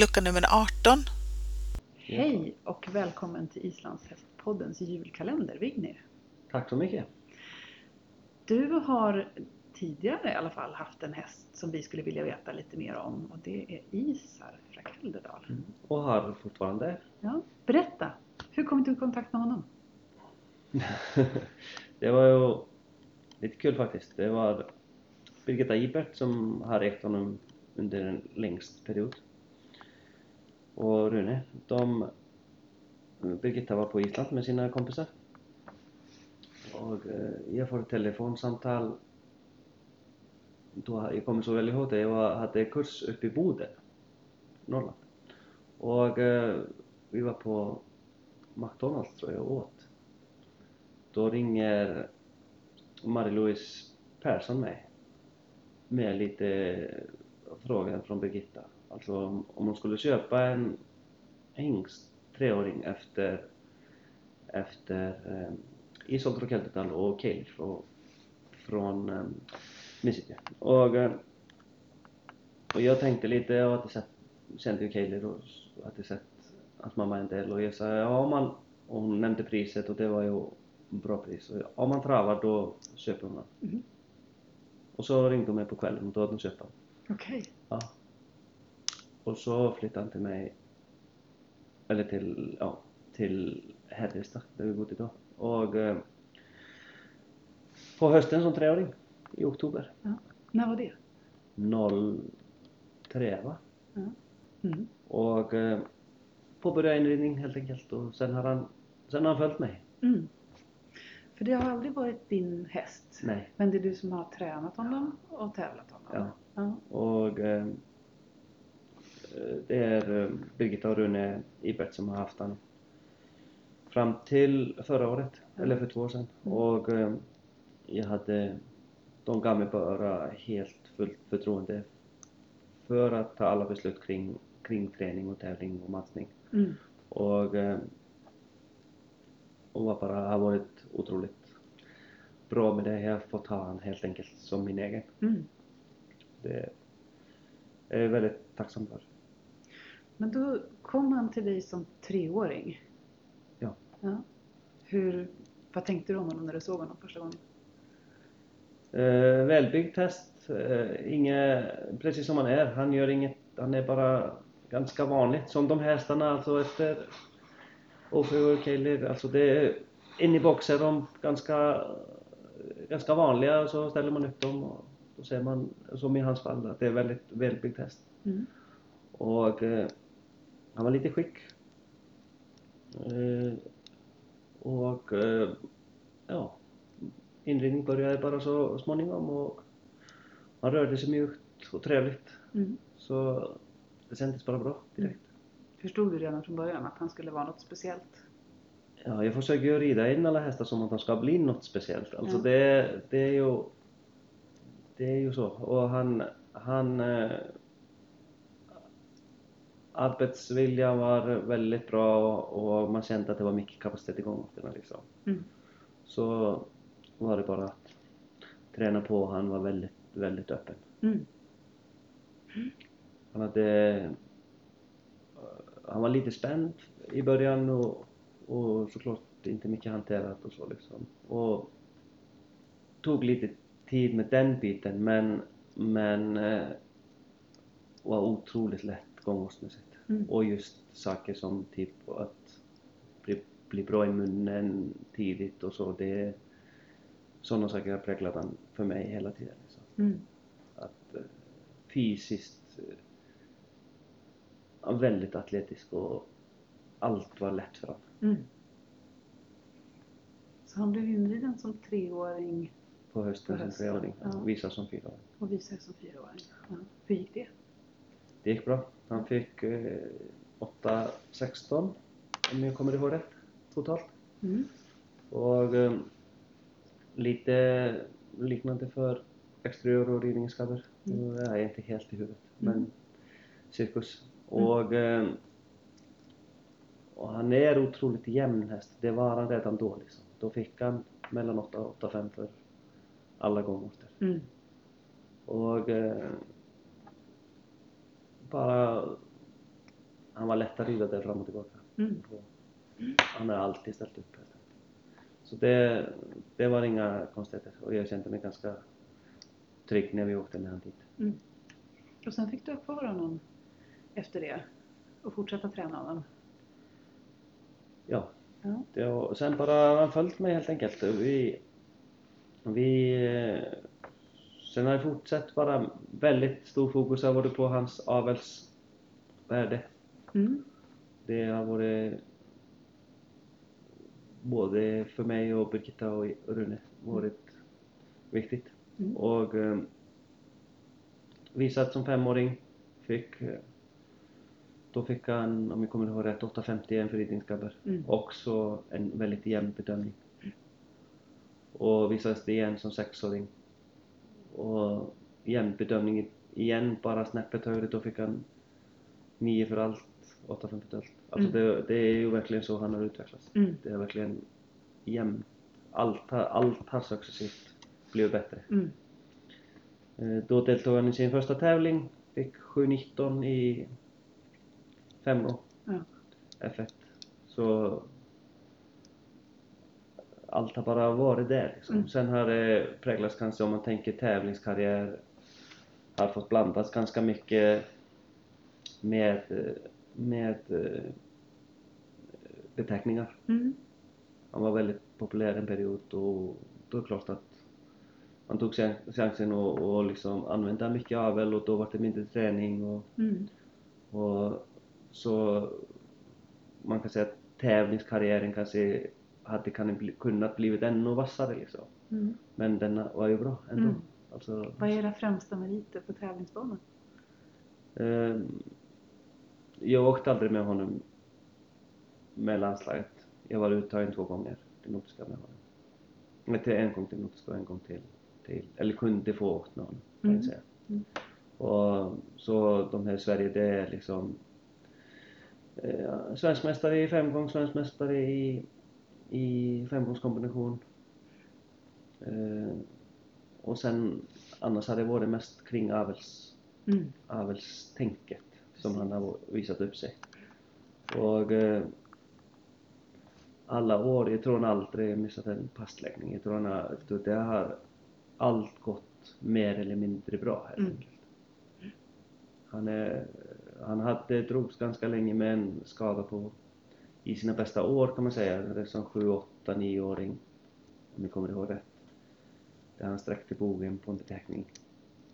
lucka nummer 18. Hej och välkommen till Islandshästpoddens julkalender, Vignir. Tack så mycket. Du har tidigare i alla fall haft en häst som vi skulle vilja veta lite mer om och det är Isar Frakelderdal. Mm. Och har fortfarande. Ja, berätta, hur kom du i kontakt med honom? det var ju lite kul faktiskt. Det var Birgitta Ibert som har ägt honom under en längst period. Och Rune, de... Birgitta var på Island med sina kompisar. Och eh, jag får ett telefonsamtal. Då, jag kommer så väl ihåg det, jag hade kurs uppe i Boden, Norrland. Och eh, vi var på McDonalds tror jag och åt. Då ringer Marie-Louise Persson mig med lite frågor från Birgitta. Alltså om hon skulle köpa en hingst, treåring efter efter eh, Isolt Rokeltetal och Cale från, från eh, Mississippi. Och, och jag tänkte lite, jag hade sett, kände ju Cale och hade sett hans mamma en del och jag sa ja man, och hon nämnde priset och det var ju bra pris. Och om man travar då köper den. Mm. Och så ringde hon mig på kvällen och då hade hon köpt den. Okej. Okay. Ja. Och så flyttade han till mig, eller till, ja, till Hedvista där vi bodde då. Och eh, på hösten som treåring i oktober. Ja. När var det? 03 va? Ja. Mm. Och eh, påbörjade inridning helt enkelt och sen har han, sen har han följt mig. Mm. För det har aldrig varit din häst? Nej. Men det är du som har tränat honom och tävlat honom? Ja. Ja. Och eh, det är eh, Birgitta och Rune Ibert som har haft honom fram till förra året, mm. eller för två år sedan. Mm. Och eh, jag hade, de gav mig bara helt fullt förtroende för att ta alla beslut kring, kring träning och tävling och matchning. Mm. Och, eh, och var bara, har varit otroligt bra med det. Jag har fått ha han helt enkelt som min egen. Mm. Det är jag väldigt tacksam för. Men då kom han till dig som treåring? Ja. ja. Hur, vad tänkte du om honom när du såg honom första gången? Eh, välbyggd häst. Eh, inge, precis som han är. Han gör inget, han är bara ganska vanligt. Som de hästarna alltså efter Ofe och Kaelir, alltså det är in i box är de ganska, ganska vanliga så ställer man upp dem och då ser man, som i hans fall, att det är väldigt välbyggd häst. Mm. Och eh, han var lite skick. Eh, och eh, ja, inredning började bara så småningom och han rörde sig mjukt och trevligt. Mm. Så det kändes bara bra direkt. Mm. Förstod du redan från början att han skulle vara något speciellt? Ja, jag försöker ju rida in alla hästar som att de ska bli något speciellt. Alltså ja. det, det är ju det är ju så. Och han, han eh, arbetsviljan var väldigt bra och man kände att det var mycket kapacitet igång liksom. Mm. Så var det bara att träna på. Han var väldigt, väldigt öppen. Mm. Han hade han var lite spänd i början och, och såklart inte mycket hanterat och så liksom. Och tog lite tid med den biten men, men eh, var otroligt lätt gångårsmässigt. Mm. Och just saker som typ att bli, bli bra i munnen tidigt och så. Det, sådana saker har präglat han för mig hela tiden. Liksom. Mm. Att eh, fysiskt eh, väldigt atletisk och allt var lätt för honom. Mm. Så han blev inriden som treåring På hösten På som hösten, treåring, ja. visar som fyraåring. och visade som fyraåring. Ja. Hur gick det? Det gick bra. Han fick eh, 8-16 om jag kommer ihåg rätt totalt. Mm. Och eh, lite liknande för exteriör och ridningsskador. Mm. Nu är inte helt i huvudet. Mm. Men cirkus. Och, eh, och han är otroligt jämn häst. Det var han redan då liksom. Då fick han mellan 8 och 8,5 för alla gånger. Mm. Och eh, bara han var lätt att rida där fram och tillbaka. Mm. På- Han har alltid ställt upp. Så det, det var inga konstigheter och jag kände mig ganska trygg när vi åkte med han dit. Mm. Och sen fick du ha kvar honom efter det och fortsätta träna honom. Ja, Ja. det, och sen bara han följt mig helt enkelt. Vi, vi, eh, sen har jag fortsatt bara väldigt stor fokus har varit på hans avelsvärde. Mm. Det har varit både för mig och Birgitta och Rune varit viktigt. Mm. Och eh, vi satt som femåring, fick då fick han, om jag kommer ihåg rätt, 8,51 för ridningsgrabbar. Mm. Också en väldigt jämn bedömning. Och vi satt igen som sexåring. Och jämn bedömning igen, bara snäppet högre, då fick han 9 för allt, 8 för allt. Alltså Mm. det, det är ju verkligen så han har utvecklats. Mm. Det är verkligen jämnt. Allt, allt har successivt blivit bättre. Mm. Eh, Då deltog han i sin första tävling, fick 7-19 i 5 Ja. F1. Så allt har bara varit där. Liksom. Mm. Sen har det präglats kanske, om man tänker tävlingskarriär, har fått blandas ganska mycket med, med eh, beteckningar. Mm. Han var väldigt populär en period och då är det klart att man tog chan- chansen och, och liksom använda mycket avel och då var det mindre träning och, Mm. och så man kan säga att tävlingskarriären kanske hade kan bli, kunnat blivit ännu vassare liksom. Mm. Men den var ju bra ändå. Mm. Alltså, Vad är era främsta meriter på tävlingsbanan? ehm, jag åkte aldrig med honom med landslaget. Jag var uttagen två gånger till Nordiska med honom. Nej, till en gång till Nordiska och en gång till, till eller kunde få åkt med honom kan Mm. jag säga. Mm. Och så de här i Sverige det är liksom eh, svenskmästare i femgång, svenskmästare i, i femgångskombination. Eh, och sen annars har det varit mest kring avels, Mm. avelstänket som han har visat upp sig. Och eh, alla år, jag tror han aldrig missat en passläggning. Jag tror han har, jag tror det har allt gått mer eller mindre bra helt Mm. enkelt. Han, är, han hade, drogs ganska länge med en skada på, i sina bästa år kan man säga, det är som 7, 8, 9-åring. Om jag kommer ihåg rätt. Där han sträckte bogen på en beteckning.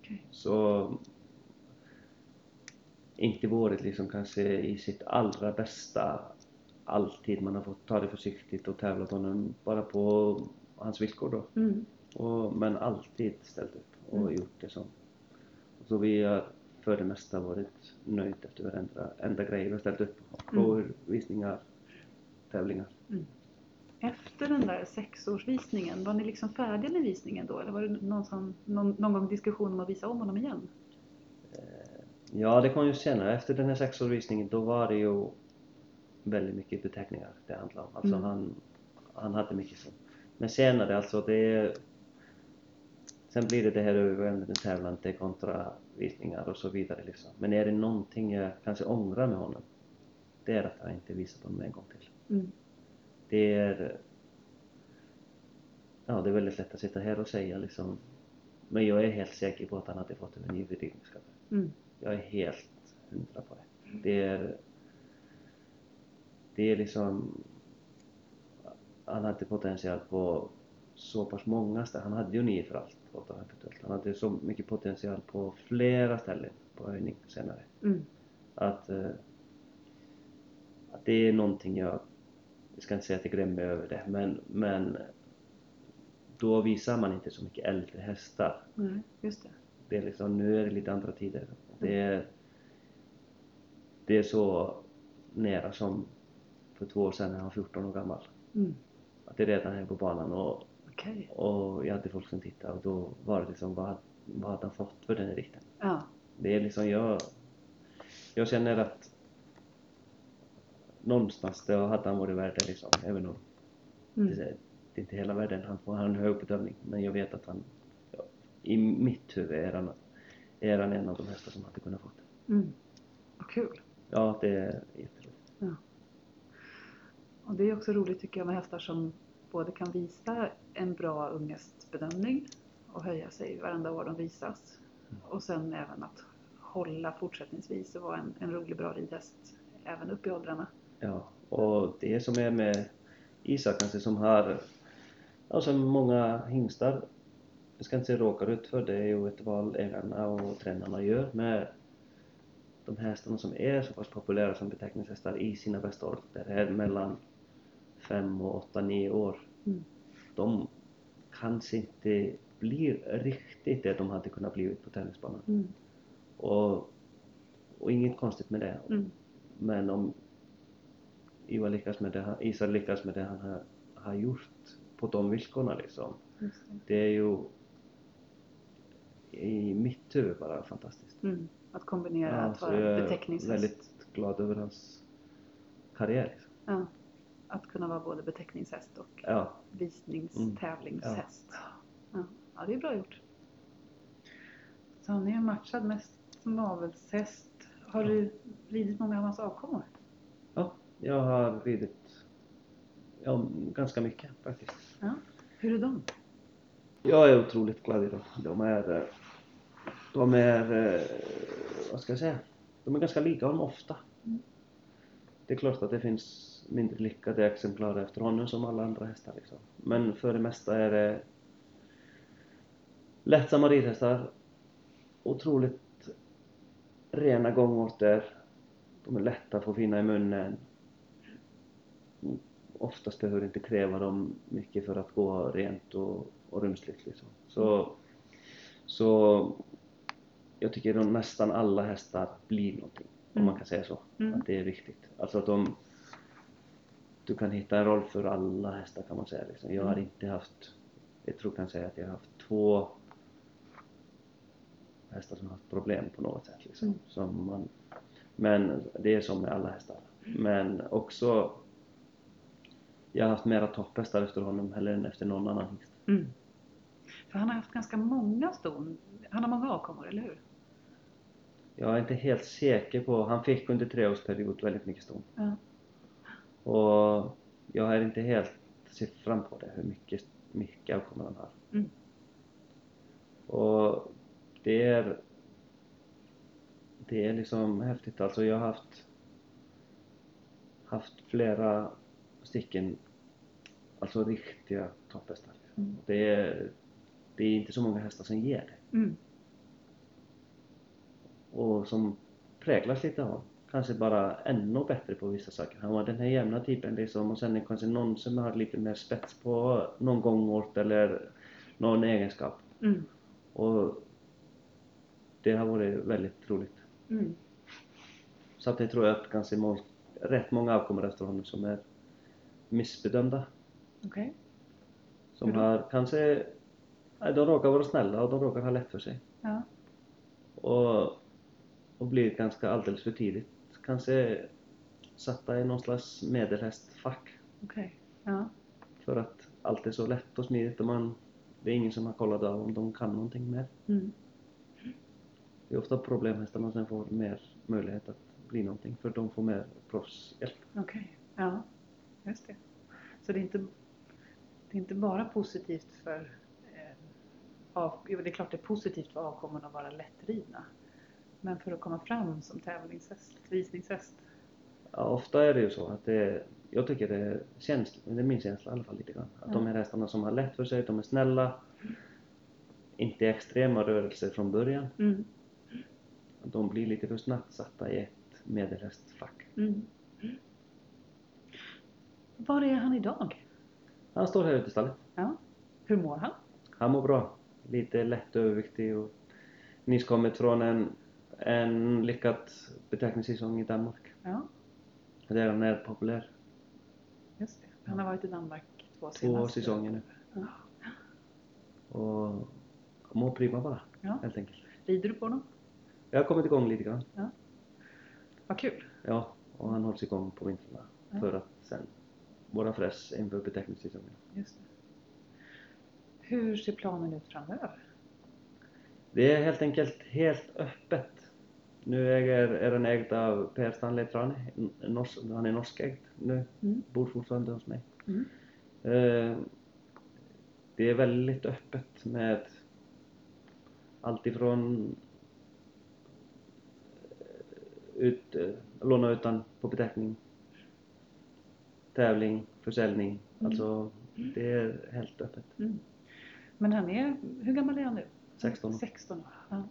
Okej. Så inte varit liksom kanske i sitt allra bästa alltid. Man har fått ta det försiktigt och tävlat honom bara på hans villkor då. Mm. Och, men alltid ställt upp och Mm. gjort det som. Så vi har för det mesta varit nöjda efter varenda enda grej vi har ställt upp på. Shower, visningar, tävlingar. Efter den där sexårsvisningen, var ni liksom färdiga med visningen då? Eller var det någon, som, någon, någon gång diskussion om att visa om honom igen? Ja, det kom ju senare. Efter den här sexårsvisningen då var det ju väldigt mycket beteckningar det handlade om. Alltså Mm. han, han hade mycket så. Men senare alltså det Sen blir det det här övervägande tävlande kontra visningar och så vidare liksom. Men är det någonting jag kanske ångrar med honom det är att jag inte visat honom en gång till. Mm. Det är Ja, det är väldigt lätt att sitta här och säga liksom Men jag är helt säker på att han hade fått en ny ridningsskap. Mm. Jag är helt hundra på det. Det är... Det är liksom... Han hade potential på så pass många ställen. Han hade ju nio för allt, eventuellt. Han hade så mycket potential på flera ställen på höjning senare. Mm. Att, eh, att det är någonting jag... Jag ska inte säga att jag glömmer över det, men, men då visar man inte så mycket äldre hästar Nej, just det. det är liksom, nu är det lite andra tider. Det är, det är så nära som för två år sedan när han var 14 år gammal. Mm. Att det redan är på banan och, Okej. och jag hade folk som tittade och då var det liksom, vad, vad hade han fått för den här rikten? Ja. Det är liksom, jag, jag känner att någonstans då hade han varit värd det liksom, även om Mm. det, det är inte hela världen, han får han har en hög bedömning. Men jag vet att han, ja, i mitt huvud är han, är han en av de hästar som hade kunnat få det. Mm. Vad kul. Ja, det är jätteroligt. Och det är också roligt tycker jag med hästar som både kan visa en bra ungestbedömning och höja sig varenda år de visas. Mm. Och sen även att hålla fortsättningsvis och vara en, en rolig bra ridhäst även upp i åldrarna. Ja, och det som är med Isak kanske som har, alltså många hingstar, jag ska inte säga råkar ut för, det är ju ett val ägarna och tränarna gör med de hästarna som är så pass populära som beteckningshästar i sina bästa år, det är mellan 5 och 8, 9 år. Mm. De kanske inte blir riktigt det de hade kunnat bli på tennisbanan. Mm. Och, och inget konstigt med det. Mm. Men om Ivar lyckas med det, han- Isak lyckas med det han har, har gjort på de villkoren liksom. Det. Det är ju i mitt huvud bara fantastiskt. Mm. Att kombinera Ja, att vara jag är beteckningshäst. väldigt glad över hans karriär. Liksom. Ja. Att kunna vara både beteckningshäst och Ja, visningstävlingshäst. Ja. ja, det är bra gjort. Så han är matchad mest som avelshäst. Har du ridit många av hans avkommor? Ja, jag har ridit ja, ganska mycket faktiskt. Ja. Hur är de? Jag är otroligt glad i dem. De är, eh, de är, eh, vad ska jag säga, de är ganska lika honom ofta. Mm. Det är klart att det finns mindre lyckade exemplar efter honom som alla andra hästar liksom. Men för det mesta är det lättsamma ridhästar, otroligt rena gångorter, de är lätta att få fina i munnen. Oftast behöver inte kräva dem mycket för att gå rent och, och rumsligt liksom. Så, så jag tycker att nästan alla hästar blir någonting, om Mm. man kan säga så. Mm. Att det är viktigt. Alltså att de, du kan hitta en roll för alla hästar kan man säga. Liksom. Jag har Mm. inte haft, jag tror kan säga att jag har haft två hästar som har haft problem på något sätt. Liksom. Mm. Som man, men det är som med alla hästar. Men också, jag har haft mera topphästar efter honom heller än efter någon annan hingst. Mm. För han har haft ganska många ston. Han har många avkommor, eller hur? Jag är inte helt säker på, han fick under treårsperiod väldigt mycket ston. Ja. Och jag har inte helt siffran på det, hur mycket, mycket avkommor han har. Mm. Och det är det är liksom häftigt alltså. Jag har haft haft flera stycken alltså riktiga topphästar. Mm. Det, är, det är inte så många hästar som ger det. Mm. och som präglas lite av kanske bara ännu bättre på vissa saker. Han var den här jämna typen liksom och sen det kanske någon som har lite mer spets på någon gångort eller någon egenskap. Mm. Och det har varit väldigt roligt. Mm. Så att jag tror att kanske må, rätt många avkommor efter honom som är missbedömda. Okej. Som Hur då? har kanske, de råkar vara snälla och de råkar ha lätt för sig. Ja. och, och blir ganska alldeles för tidigt kanske satta i någon slags medelhästfack Okej. Ja. för att allt är så lätt och smidigt och man, det är ingen som har kollat av om de kan någonting mer. Mm. Det är ofta problemhästarna som får mer möjlighet att bli någonting för de får mer proffshjälp. Okej. Ja. Just det. Så det är inte, inte bara positivt för eh, av, jo, det är klart det är positivt för avkommorna att vara lättridna. Men för att komma fram som tävlingshäst, visningshäst. Ja, ofta är det ju så att det jag tycker det känns, det är min känsla i alla fall lite grann, att de Ja. här hästarna som har lätt för sig, de är snälla, inte extrema rörelser från början, Mm. de blir lite för snabbt satta i ett medelhästfack. Mm. Var är han idag? Han står här ute i stallet. Ja. Hur mår han? Han mår bra. Lite lätt överviktig och nyss kommit från en, en lyckad beteckningssäsong i Danmark. Ja, Där han är populär. just det. Han har varit i Danmark två Två senaste. säsonger nu. Ja. Och mår prima bara, Ja. helt enkelt. Rider du på honom? Jag har kommit igång lite grann. Vad kul. Ja, och han hålls igång på vintrarna Ja. för att sen vara fräsch inför beteckningssäsongen. Just det. Hur ser planen ut framöver? Det är helt enkelt helt öppet. Nu äger, är den ägd av Per Stanley Trane, nors, han är norskägd nu, Mm. bor fortfarande hos mig. Mm. Eh, det är väldigt öppet med allt ifrån eh, ut, låna utan på beteckning, tävling, försäljning. Mm. Alltså det är helt öppet. Mm. Men han är, hur gammal är han nu? 16 år. 16 år. Ja.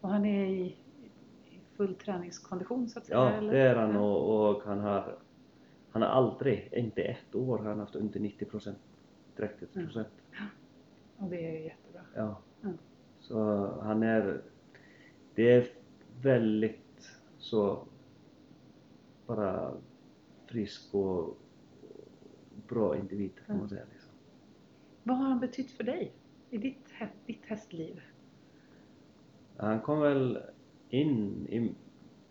Och han är i, i full träningskondition så att säga? Ja, eller? det är han Ja. och, och han har han har aldrig, inte ett år, har han haft under 90 procent. 30 procent. Och det är jättebra. Ja. Mm. Så han är, det är väldigt så bara frisk och bra individ kan man säga. Liksom. Vad har han betytt för dig i ditt, ditt hästliv? Han kom väl in i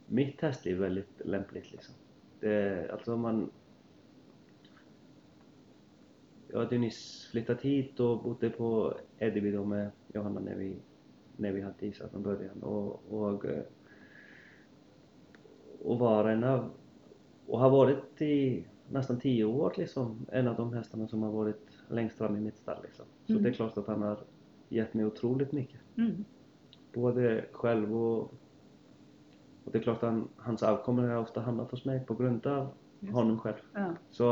mitt hästliv väldigt lämpligt liksom. Det, alltså man... Jag hade ju nyss flyttat hit och bodde på Edeby då med Johanna när vi, när vi hade isar från början och, och, och var en av, och har varit i nästan tio år liksom, en av de hästarna som har varit längst fram i mitt stall liksom. Så Mm. det är klart att han har gett mig otroligt mycket Mm. både själv och, och det är klart att han, hans avkommor har ofta hamnat hos mig på grund av Just. honom själv. Ja. Så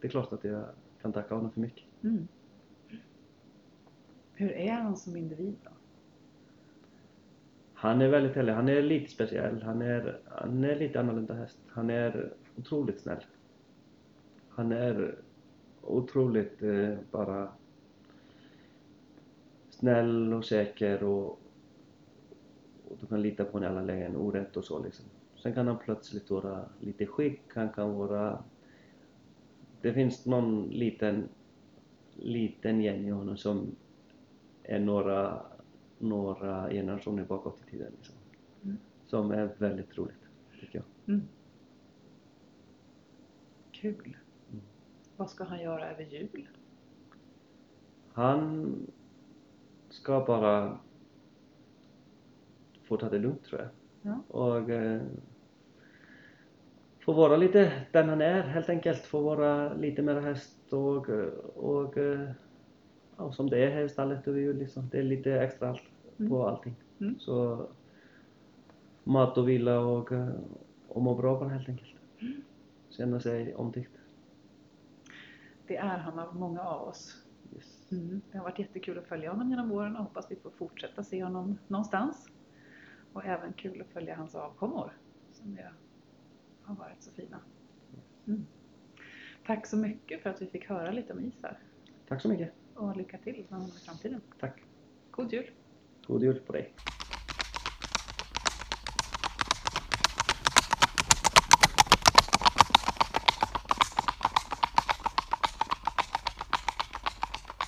det är klart att jag kan tacka honom för mycket. Mm. Hur är han som individ då? Han är väldigt härlig. Han är lite speciell. Han är, han är lite annorlunda häst. Han är otroligt snäll. Han är otroligt eh, bara snäll och säker och, och du kan lita på honom i alla lägen, orätt och så liksom. Sen kan han plötsligt vara lite skick, han kan vara... Det finns någon liten, liten gäng i honom som är några, några generationer bakåt i tiden liksom. Mm. Som är väldigt roligt, tycker jag. Mm. Kul. Vad ska han göra över jul? Han ska bara få ta det lugnt tror jag. Ja. Och eh, få vara lite den han är helt enkelt. Få vara lite mer häst och, och eh, ja, som det är här i stallet över jul liksom. Det är lite extra allt Mm. på allting. Mm. Så mat och vila och, eh, och må bra bara helt enkelt. Mm. Känna sig omtyckt. Det är han av många av oss. Yes. Mm. Det har varit jättekul att följa honom genom åren och hoppas vi får fortsätta se honom någonstans. Och även kul att följa hans avkommor som är, har varit så fina. Mm. Tack så mycket för att vi fick höra lite om Isar Tack så mycket. och lycka till med honom i framtiden. Tack. God jul! God jul på dig.